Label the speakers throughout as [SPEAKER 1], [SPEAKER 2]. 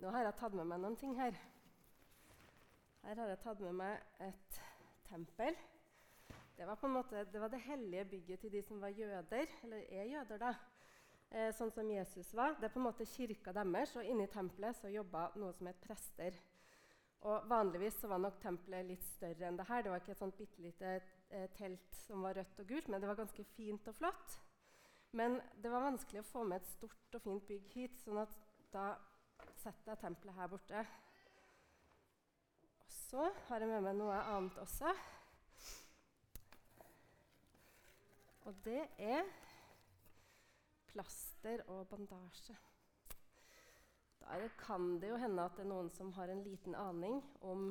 [SPEAKER 1] Nå har jeg tatt med meg noen ting her. Her har jeg tatt med meg et tempel. Det var, måte, det, var det hellige bygget til de som var jøder, eller er jøder, da. Eh, sånn som Jesus var. Det er på en måte kirka deres, og inni tempelet så jobba noe som het prester. Og Vanligvis så var nok tempelet litt større enn det her. Det var ikke et sånt bitte lite eh, telt som var rødt og gult, men det var ganske fint og flott. Men det var vanskelig å få med et stort og fint bygg hit, sånn at da setter deg tempelet her borte. Og så har jeg med meg noe annet også. Og det er plaster og bandasje. Da kan det jo hende at det er noen som har en liten aning om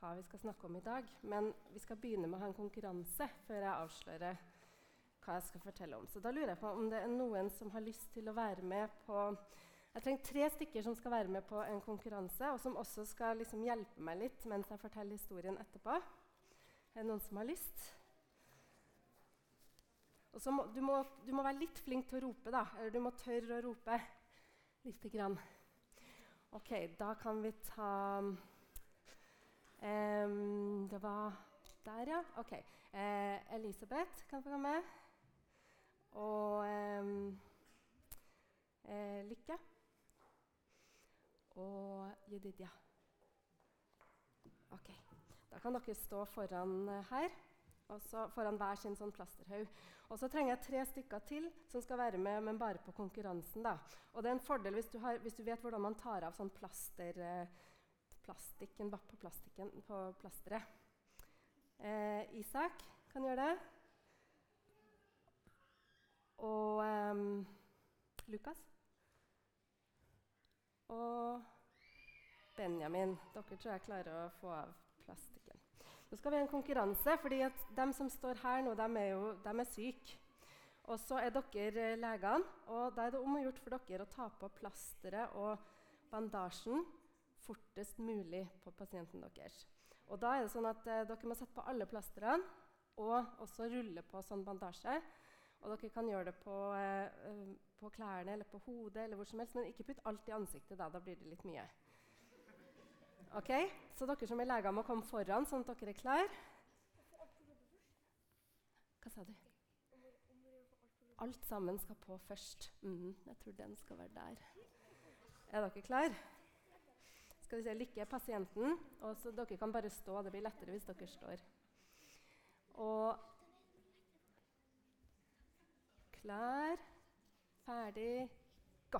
[SPEAKER 1] hva vi skal snakke om i dag. Men vi skal begynne med å ha en konkurranse før jeg avslører hva jeg skal fortelle om. Så da lurer jeg på om det er noen som har lyst til å være med på Jeg trenger tre stykker som skal være med på en konkurranse, og som også skal liksom hjelpe meg litt mens jeg forteller historien etterpå. Er det noen som har lyst? Må, du, må, du, må, være litt flink til å rope, da. Eller du må tørre å rope lite grann. OK, da kan vi ta um, Det var der, ja. OK. Eh, Elisabeth kan få komme. Og um, eh, Lykke. Og Jedidia. OK. Da kan dere stå foran eh, her foran hver sin sånn plasterhaug. Og så trenger jeg tre stykker til som skal være med, men bare på konkurransen. da. Og det er en fordel hvis du, har, hvis du vet hvordan man tar av sånn plaster, eh, plastikken på plastikken på plasteret. Eh, Isak kan gjøre det. Og eh, Lukas. Og Benjamin. Dere tror jeg klarer å få av plastikken. Nå skal vi ha en konkurranse, fordi de som står her nå, de er jo de er syke. Og så er dere eh, legene, og da er det om å gjøre for dere å ta på plasteret og bandasjen fortest mulig på pasienten deres. Og da er det sånn at eh, Dere må sette på alle plastrene og også rulle på sånn bandasje. Og dere kan gjøre det på, eh, eh på klærne eller på hodet, eller hvor som helst, men ikke putt alt i ansiktet. Da, da blir det litt mye. Ok, Så dere som er leger, må komme foran, sånn at dere er klare. Hva sa du? Alt sammen skal på først. Mm, jeg tror den skal være der. Er dere klare? Skal vi se, Lykke er pasienten. og så Dere kan bare stå. Det blir lettere hvis dere står. Og Klar, ferdig, gå.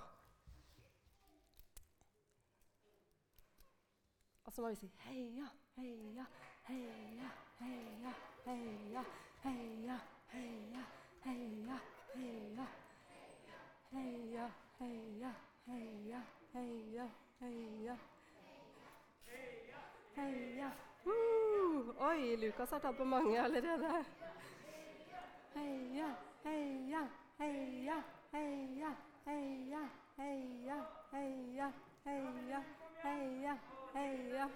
[SPEAKER 1] Og så må vi si heia, heia, heia, heia, heia, heia, heia, heia, heia. Heia, heia, heia, heia, heia. Heia. Uh, oi, Lukas har tatt på mange allerede. Heia, heia, heia, heia, heia, heia, heia, heia, heia heia.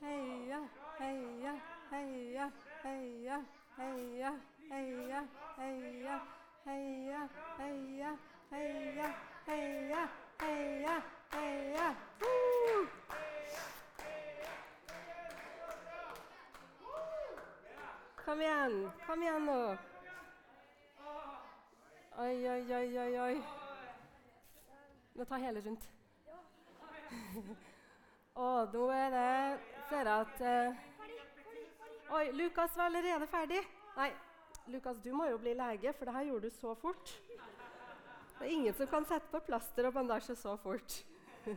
[SPEAKER 1] Heia, heia, heia, heia, heia, heia, heia, heia, heia, heia, heia, heia, heia. Kom igjen, kom igjen nå. Oi, oi, oi, oi, oi. Nå tar hele rundt. Og nå er det Ser jeg at uh, Oi, Lukas var allerede ferdig. Nei, Lukas, du må jo bli lege, for det her gjorde du så fort. Det er ingen som kan sette på plaster og bandasje så fort.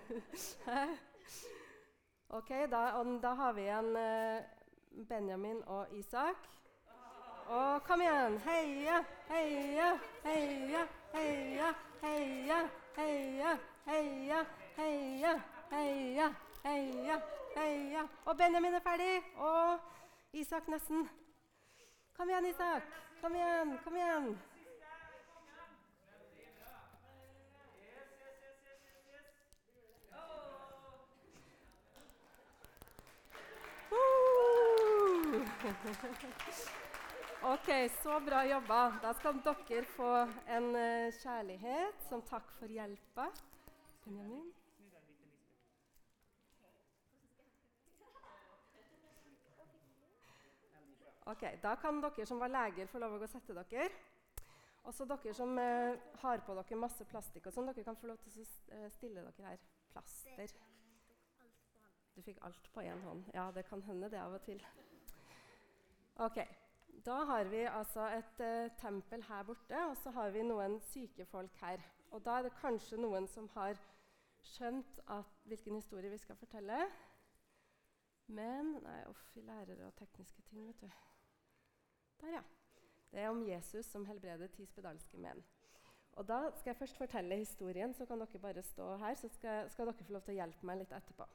[SPEAKER 1] ok, da, da, har vi igjen uh, Benjamin og Isak. Og kom igjen! Heia, heia, heia, heia, heia, heia, heia, heia, heia, heia, heia. Og Benjamin er ferdig. Og Isak nesten. Kom igjen, Isak. Kom igjen, kom igjen. Ok, så bra jobba. Da skal dere få en uh, kjærlighet som takk for hjelpa. Benjamin? Ok, Da kan dere som var leger, få lov å gå og sette dere. Også dere som uh, har på dere masse plastikk, og sånn, dere kan få lov til å eh, stille dere her. Plaster. Du fikk alt på én hånd. Ja, det kan hende det av og til. Ok, Da har vi altså et eh, tempel her borte, og så har vi noen syke folk her. Og da er det kanskje noen som har skjønt at, hvilken historie vi skal fortelle. Men Nei, uff, vi lærer av tekniske ting, vet du. Der, ja. Det er om Jesus som helbreder ti spedalske menn. Og Da skal jeg først fortelle historien, så kan dere bare stå her. Så skal, skal dere få lov til å hjelpe meg litt etterpå.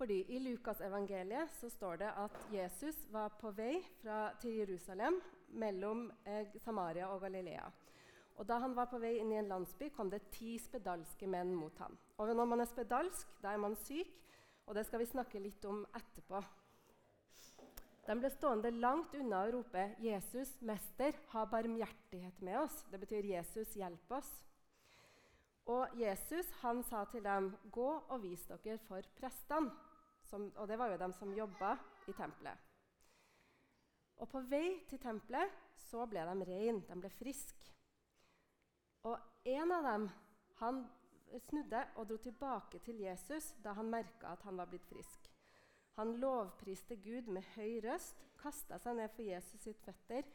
[SPEAKER 1] Fordi I Lukasevangeliet står det at Jesus var på vei fra, til Jerusalem mellom eh, Samaria og Galilea. Og Da han var på vei inn i en landsby, kom det ti spedalske menn mot ham. Og Når man er spedalsk, da er man syk, og det skal vi snakke litt om etterpå. De ble stående langt unna å rope 'Jesus, mester, ha barmhjertighet med oss'. Det betyr 'Jesus, hjelp oss'. Og Jesus han sa til dem, 'Gå og vis dere for prestene'. Som, og det var jo dem som jobba i tempelet. Og på vei til tempelet så ble de reine, de ble friske. Og en av dem han snudde og dro tilbake til Jesus da han merka at han var blitt frisk. Han lovpriste Gud med høy røst, kasta seg ned for Jesus sitt føtter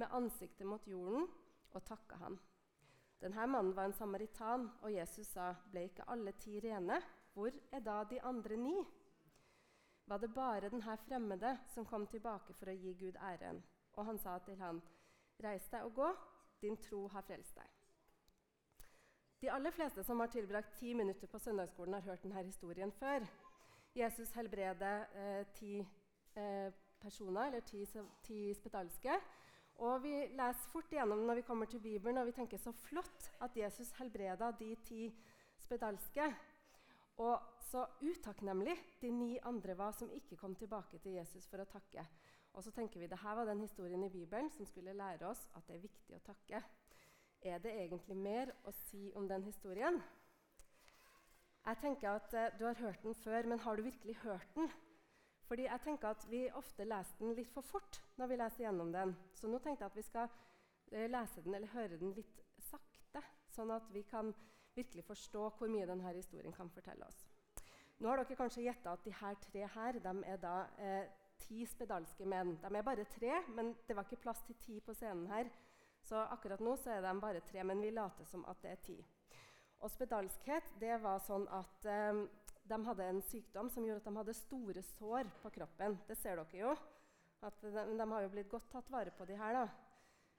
[SPEAKER 1] med ansiktet mot jorden og takka han. Denne mannen var en samaritan, og Jesus sa, 'Ble ikke alle ti rene? Hvor er da de andre ni?' Var det bare denne fremmede som kom tilbake for å gi Gud æren? Og han sa til han, 'Reis deg og gå, din tro har frelst deg.' De aller fleste som har tilbrakt ti minutter på søndagsskolen, har hørt denne historien før. Jesus helbreder eh, ti eh, personer, eller ti, ti spedalske. Og vi leser fort igjennom når vi kommer til Bibelen, og vi tenker så flott at Jesus helbreda de ti spedalske. Og så utakknemlig de ni andre var som ikke kom tilbake til Jesus for å takke. Og så tenker vi det her var den historien i Bibelen som skulle lære oss at det er viktig å takke. Er det egentlig mer å si om den historien? Jeg tenker at uh, Du har hørt den før, men har du virkelig hørt den? Fordi jeg tenker at Vi ofte leser den litt for fort når vi leser gjennom den. Så nå tenkte jeg at vi skal uh, lese den eller høre den litt sakte, sånn at vi kan virkelig forstå hvor mye denne historien kan fortelle oss. Nå har dere kanskje gjetta at de her tre her, de er da eh, ti spedalske menn. De er bare tre, men det var ikke plass til ti på scenen her. Så akkurat nå så er de bare tre, men vi later som at det er ti. Og spedalskhet det var sånn at eh, de hadde en sykdom som gjorde at de hadde store sår på kroppen. Det ser dere jo. At de, de har jo blitt godt tatt vare på, de her. da.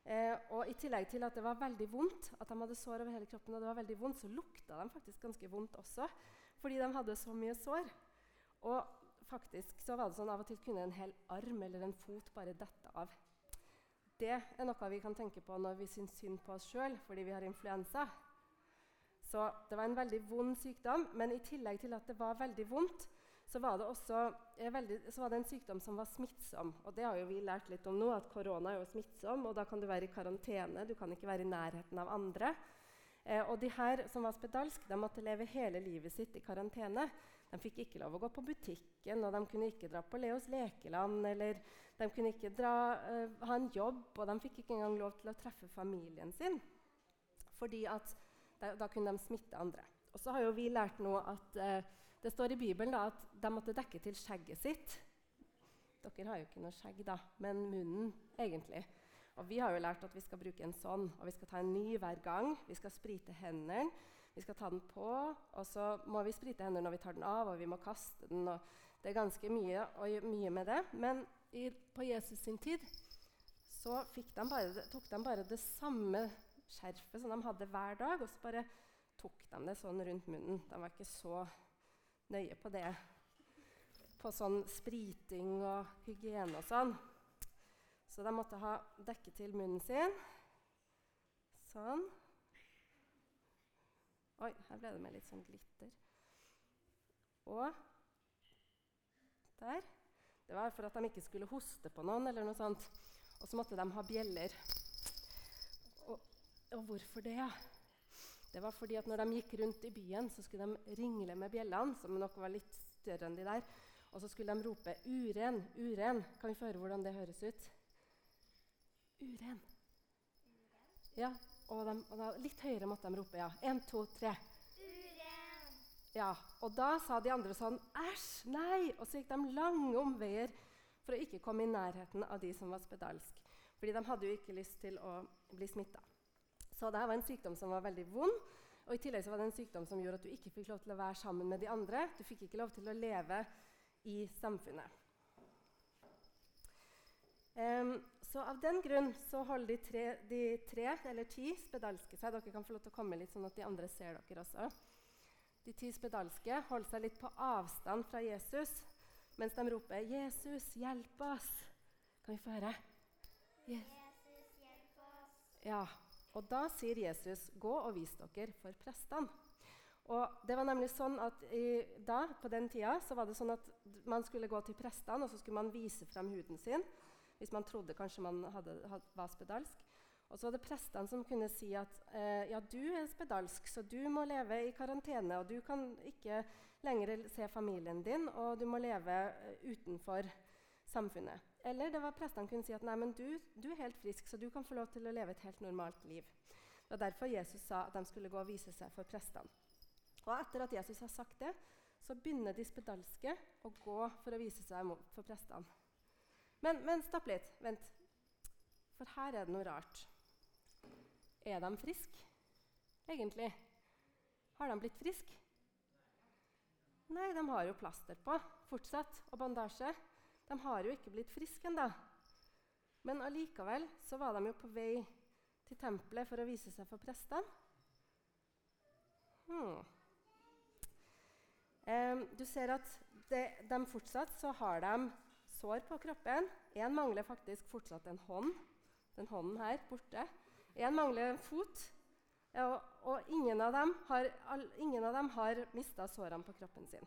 [SPEAKER 1] Eh, og I tillegg til at det var veldig vondt, at de hadde sår over hele kroppen, og det var veldig vondt, så lukta de faktisk ganske vondt også. Fordi de hadde så mye sår. Og faktisk så var det sånn av og til kunne en hel arm eller en fot bare dette av. Det er noe vi kan tenke på når vi syns synd på oss sjøl fordi vi har influensa. Så det var en veldig vond sykdom. Men i tillegg til at det var veldig vondt, så var det også eh, veldig, var det en sykdom som var smittsom. Og det har jo vi lært litt om nå, at korona er jo smittsom. Og da kan du være i karantene, du kan ikke være i nærheten av andre. Eh, og de her som var spedalske, de måtte leve hele livet sitt i karantene. De fikk ikke lov å gå på butikken, og de kunne ikke dra på Leos lekeland. eller De kunne ikke dra, eh, ha en jobb, og de fikk ikke engang lov til å treffe familien sin. Fordi at da, da, kunne de smitte andre. Og så har jo vi lært nå at eh, det står i Bibelen da, at de måtte dekke til skjegget sitt. Dere har jo ikke noe skjegg, da, men munnen egentlig. Og vi har jo lært at vi skal bruke en sånn, og vi skal ta en ny hver gang. Vi skal sprite hendene, vi skal ta den på, og så må vi sprite hendene når vi tar den av, og vi må kaste den. og Det er ganske mye, mye med det. Men i, på Jesus sin tid så de bare, tok de bare det samme skjerfet som de hadde hver dag, og så bare tok de det sånn rundt munnen. De var ikke så nøye på det. På sånn spriting og hygiene og sånn. Så de måtte ha dekket til munnen sin. Sånn. Oi, her ble det med litt sånn glitter. Og der. Det var for at de ikke skulle hoste på noen. eller noe sånt. Og så måtte de ha bjeller. Og hvorfor det? Det var fordi at når de gikk rundt i byen, så skulle de ringle med bjellene, som nok var litt større enn de der. Og så skulle de rope 'uren, uren'. Kan vi få høre hvordan det høres ut? Uren. Ja, og, de, og da, litt høyere måtte de rope. ja. Én, to, tre.
[SPEAKER 2] Uren.
[SPEAKER 1] Ja, Og da sa de andre sånn 'æsj, nei'. Og så gikk de lange omveier for å ikke komme i nærheten av de som var spedalsk. Fordi de hadde jo ikke lyst til å bli smitta. Så dette var en sykdom som var veldig vond. Og i tillegg så var det en sykdom som gjorde at du ikke fikk lov til å være sammen med de andre. Du fikk ikke lov til å leve i samfunnet. Um, så av den grunn så holder de tre, de tre, eller ti, spedalske seg. Dere kan få lov til å komme litt, sånn at de andre ser dere også. De ti spedalske holder seg litt på avstand fra Jesus mens de roper 'Jesus, hjelp oss'. Kan vi få høre? Yes.
[SPEAKER 2] Jesus, hjelp oss.
[SPEAKER 1] Ja, og da sier Jesus, 'Gå og vis dere for prestene'. Og det var nemlig sånn at i, da, På den tida så var det sånn at man skulle gå til prestene og så skulle man vise frem huden sin hvis man trodde kanskje man hadde, hadde, var spedalsk. Og så var det prestene som kunne si at eh, ja, du er spedalsk, så du må leve i karantene, og du kan ikke lenger se familien din, og du må leve eh, utenfor samfunnet. Eller det var prestene kunne si at nei, men du, du er helt frisk, så du kan få lov til å leve et helt normalt liv. Det var derfor Jesus sa at de skulle gå og vise seg for prestene. Og etter at Jesus har sagt det, så begynner de spedalske å gå for å vise seg for prestene. Men, men stopp litt. Vent. For her er det noe rart. Er de friske, egentlig? Har de blitt friske? Nei, de har jo plaster på fortsatt, og bandasje. De har jo ikke blitt friske ennå. Men allikevel så var de jo på vei til tempelet for å vise seg for prestene. Hmm. Em, du ser at det, de fortsatt så har de sår på kroppen. Én mangler faktisk fortsatt en hånd. Den hånden her borte. Én mangler en fot. Og, og ingen av dem har, all, ingen av dem har mista sårene på kroppen sin.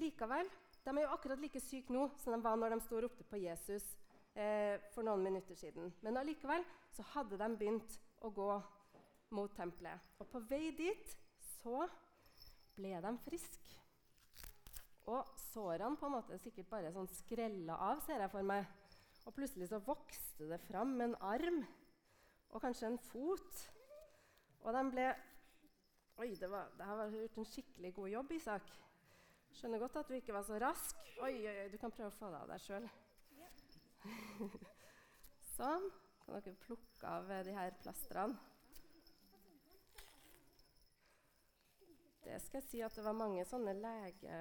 [SPEAKER 1] Likevel, de er jo akkurat like syke nå som de var når de sto og ropte på Jesus eh, for noen minutter siden. Men allikevel så hadde de begynt å gå mot tempelet. Og på vei dit så ble de friske. Og sårene på en måte sikkert bare sånn skrella av, ser jeg for meg. Og plutselig så vokste det fram en arm og kanskje en fot. Og de ble Oi, det, var, det her var gjort en skikkelig god jobb, Isak. Skjønner godt at du ikke var så rask. Oi, oi, oi, du kan prøve å få det av deg sjøl. sånn. Kan dere plukke av eh, de her plastrene? Det skal jeg si at det var mange sånne lege,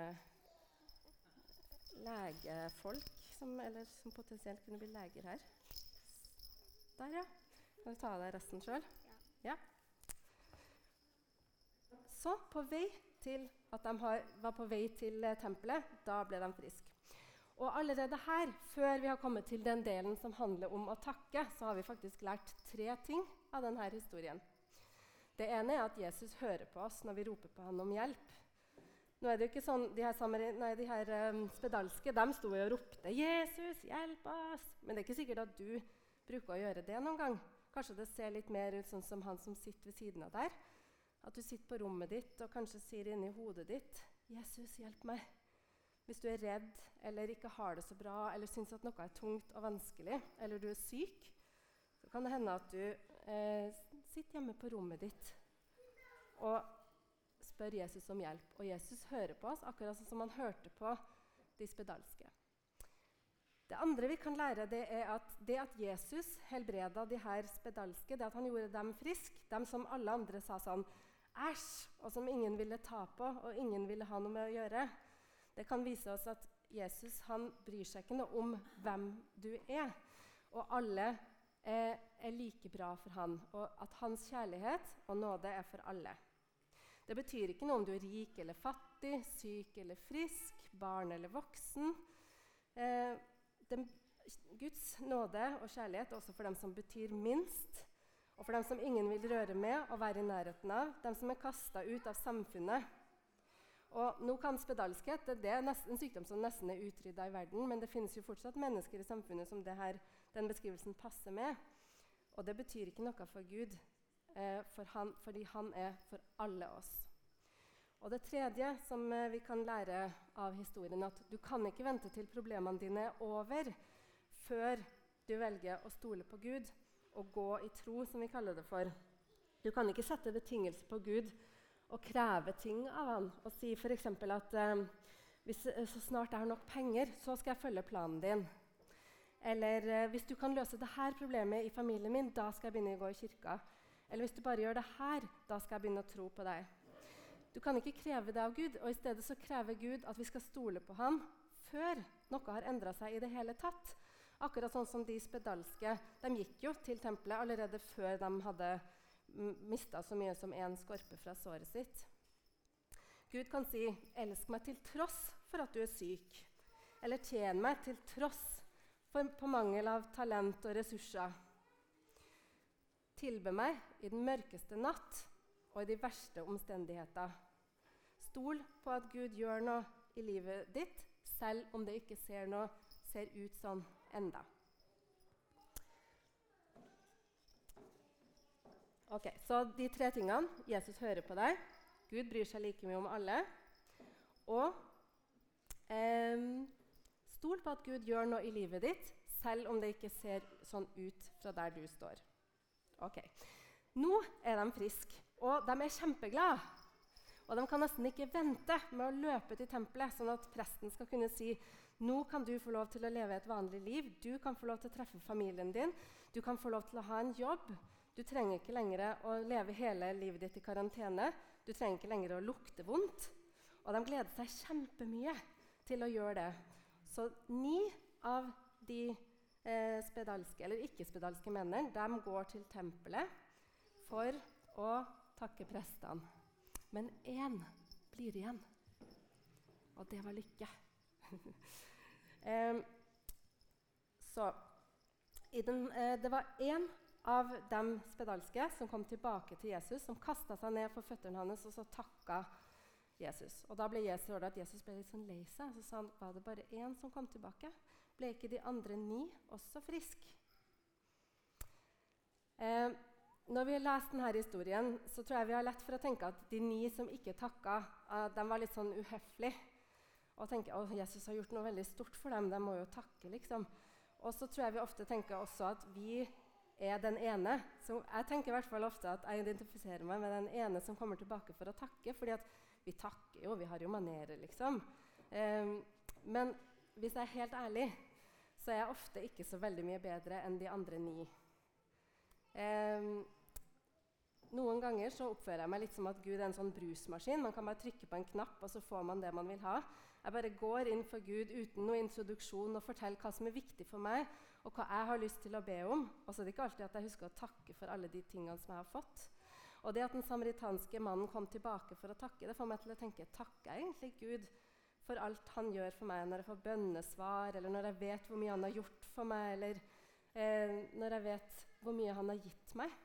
[SPEAKER 1] legefolk som, eller, som potensielt kunne bli leger her. Der, ja. Kan du ta av deg resten sjøl? Ja. Så på vei til at de var på vei til eh, tempelet, da ble de friske. Og allerede her, før vi har kommet til den delen som handler om å takke, så har vi faktisk lært tre ting av denne historien. Det ene er at Jesus hører på oss når vi roper på ham om hjelp. Nå er det jo ikke sånn, De her, nei, de her um, spedalske de sto jo og ropte 'Jesus, hjelp oss!' Men det er ikke sikkert at du bruker å gjøre det noen gang. Kanskje det ser litt mer ut sånn som han som sitter ved siden av der. At du sitter på rommet ditt og kanskje sier inni hodet ditt 'Jesus, hjelp meg'. Hvis du er redd eller ikke har det så bra eller syns at noe er tungt og vanskelig, eller du er syk, så kan det hende at du eh, sitter hjemme på rommet ditt og spør Jesus om hjelp. Og Jesus hører på oss, akkurat sånn som han hørte på de spedalske. Det andre vi kan lære, det er at det at Jesus helbreda de her spedalske, det at han gjorde dem friske, dem som alle andre sa sånn æsj, og som ingen ville ta på og ingen ville ha noe med å gjøre, det kan vise oss at Jesus han bryr seg ikke noe om hvem du er. Og alle eh, er like bra for han, og at hans kjærlighet og nåde er for alle. Det betyr ikke noe om du er rik eller fattig, syk eller frisk, barn eller voksen. Eh, den, Guds nåde og kjærlighet også for dem som betyr minst, og for dem som ingen vil røre med og være i nærheten av, dem som er kasta ut av samfunnet. Og nå kan spedalskhet det, er nesten, en sykdom som nesten er utrydda i verden, men det finnes jo fortsatt mennesker i samfunnet som her, den beskrivelsen passer med. Og det betyr ikke noe for Gud. eh, for han, fordi han er for alle oss. Og det tredje som eh, vi kan lære av historien, at du kan ikke vente til problemene dine er over før du velger å stole på Gud og gå i tro, som vi kaller det for. Du kan ikke sette betingelser på Gud og kreve ting av han og si f.eks. at eh, hvis, eh, så snart jeg har nok penger, så skal jeg følge planen din. Eller eh, hvis du kan løse dette problemet i familien min, da skal jeg begynne å gå i kirka. Eller hvis du bare gjør det her, da skal jeg begynne å tro på deg. Du kan ikke kreve det av Gud, og i stedet så krever Gud at vi skal stole på ham før noe har endra seg i det hele tatt. Akkurat sånn som de spedalske. De gikk jo til tempelet allerede før de hadde mista så mye som én skorpe fra såret sitt. Gud kan si 'elsk meg til tross for at du er syk', eller 'tjen meg til tross for, på mangel av talent og ressurser'. Tilbe meg i den mørkeste natt og i de verste omstendigheter. Stol på at Gud gjør noe i livet ditt, selv om det ikke ser, noe, ser ut sånn enda. Ok, Så de tre tingene Jesus hører på deg. Gud bryr seg like mye om alle. Og eh, stol på at Gud gjør noe i livet ditt, selv om det ikke ser sånn ut fra der du står. Ok, Nå er de friske, og de er kjempeglade. Og de kan nesten ikke vente med å løpe til tempelet, sånn at presten skal kunne si nå kan du få lov til å leve et vanlig liv. Du kan få lov til å treffe familien din. Du kan få lov til å ha en jobb. Du trenger ikke lenger å leve hele livet ditt i karantene. Du trenger ikke lenger å lukte vondt. Og de gleder seg kjempemye til å gjøre det. Så ni av de eh, spedalske eller ikke-spedalske mennene de går til tempelet for å takke prestene. Men én blir igjen, og det var lykke. eh, så den, eh, det var én av dem spedalske som kom tilbake til Jesus, som kasta seg ned for føttene hans og så takka Jesus. Og Da ble Jesus, at Jesus ble litt sånn lei seg. Så sa han var det bare én som kom tilbake. Ble ikke de andre ni også friske? Eh, når vi har lest denne historien, så tror jeg vi har lett for å tenke at de ni som ikke takka, eh, de var litt sånn uhøflige. Og tenke at Jesus har gjort noe veldig stort for dem. De må jo takke, liksom. Og så tror jeg vi ofte tenker også at vi er den ene. Så jeg tenker i hvert fall ofte at jeg identifiserer meg med den ene som kommer tilbake for å takke. fordi at vi takker jo, vi har jo manerer, liksom. Um, men hvis jeg er helt ærlig, så er jeg ofte ikke så veldig mye bedre enn de andre ni. Um, noen ganger så oppfører jeg meg litt som at Gud er en sånn brusmaskin. Man kan bare trykke på en knapp, og så får man det man vil ha. Jeg bare går inn for Gud uten noe introduksjon og forteller hva som er viktig for meg, og hva jeg har lyst til å be om. Og så er det ikke alltid at jeg husker å takke for alle de tingene som jeg har fått. Og det at den samaritanske mannen kom tilbake for å takke, det får meg til å tenke takker jeg egentlig Gud for alt han gjør for meg når jeg får bønnesvar, eller når jeg vet hvor mye han har gjort for meg, eller eh, når jeg vet hvor mye han har gitt meg.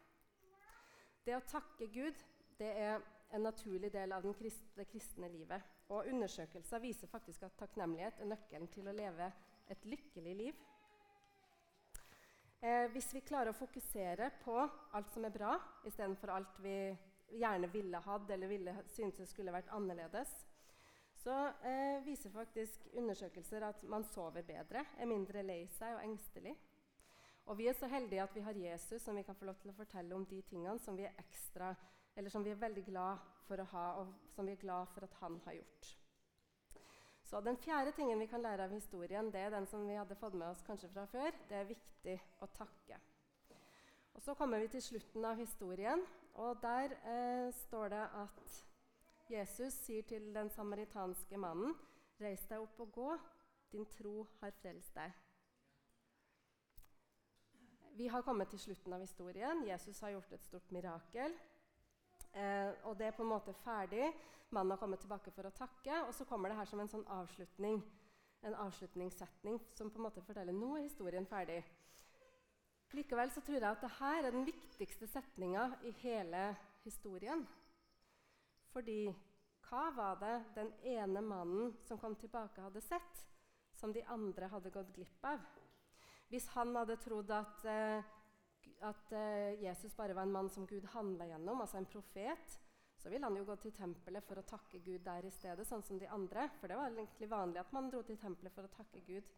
[SPEAKER 1] Det å takke Gud det er en naturlig del av kristne, det kristne livet. Og undersøkelser viser faktisk at takknemlighet er nøkkelen til å leve et lykkelig liv. Eh, hvis vi klarer å fokusere på alt som er bra, istedenfor alt vi gjerne ville hatt eller ville syntes skulle vært annerledes, så eh, viser faktisk undersøkelser at man sover bedre, er mindre lei seg og engstelig. Og vi er så heldige at vi har Jesus som vi kan få lov til å fortelle om de tingene som vi er ekstra, eller som vi er veldig glad for å ha, og som vi er glad for at han har gjort. Så Den fjerde tingen vi kan lære av historien, det er den som vi hadde fått med oss kanskje fra før. Det er viktig å takke. Og Så kommer vi til slutten av historien, og der eh, står det at Jesus sier til den samaritanske mannen, 'Reis deg opp og gå. Din tro har frelst deg.' Vi har kommet til slutten av historien. Jesus har gjort et stort mirakel. Eh, og det er på en måte ferdig. Mannen har kommet tilbake for å takke. Og så kommer det her som en sånn avslutning, en avslutningssetning som på en måte forteller nå er historien ferdig. Likevel så tror jeg at dette er den viktigste setninga i hele historien. Fordi hva var det den ene mannen som kom tilbake, hadde sett, som de andre hadde gått glipp av? Hvis han hadde trodd at eh, at eh, Jesus bare var en mann som Gud handla gjennom, altså en profet, så ville han jo gå til tempelet for å takke Gud der i stedet, sånn som de andre. For det var egentlig vanlig at man dro til tempelet for å takke Gud.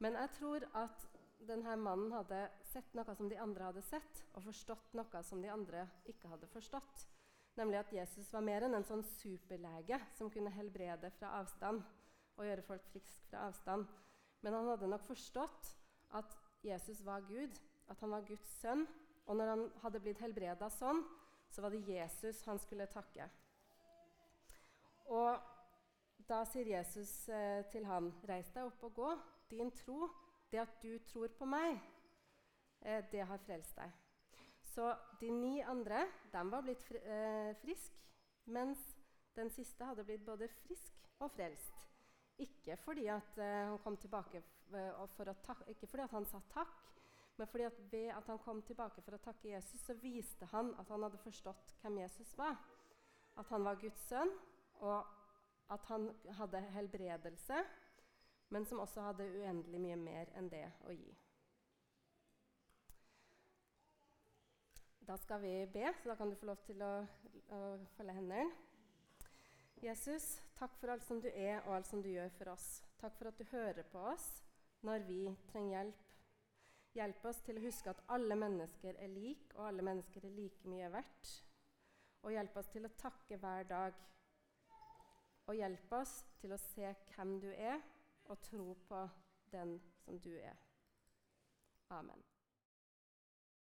[SPEAKER 1] Men jeg tror at denne mannen hadde sett noe som de andre hadde sett, og forstått noe som de andre ikke hadde forstått. Nemlig at Jesus var mer enn en sånn superlege som kunne helbrede fra avstand og gjøre folk friske fra avstand. Men han hadde nok forstått at Jesus var Gud, at han var Guds sønn. Og når han hadde blitt helbreda sånn, så var det Jesus han skulle takke. Og da sier Jesus eh, til han, 'Reis deg opp og gå. Din tro, det at du tror på meg, eh, det har frelst deg.' Så de ni andre de var blitt fri, eh, friske, mens den siste hadde blitt både frisk og frelst. Ikke fordi at han kom tilbake for å ta, ikke fordi han sa takk, men fordi at ved at han kom tilbake for å takke Jesus, så viste han at han hadde forstått hvem Jesus var. At han var Guds sønn, og at han hadde helbredelse, men som også hadde uendelig mye mer enn det å gi. Da skal vi be, så da kan du få lov til å, å følge hendene. Jesus, takk for alt som du er, og alt som du gjør for oss. Takk for at du hører på oss når vi trenger hjelp Hjelp oss til å huske at alle mennesker er like, og alle mennesker er like mye verdt. Og hjelp oss til å takke hver dag. Og hjelp oss til å se hvem du er, og tro på den som du er. Amen.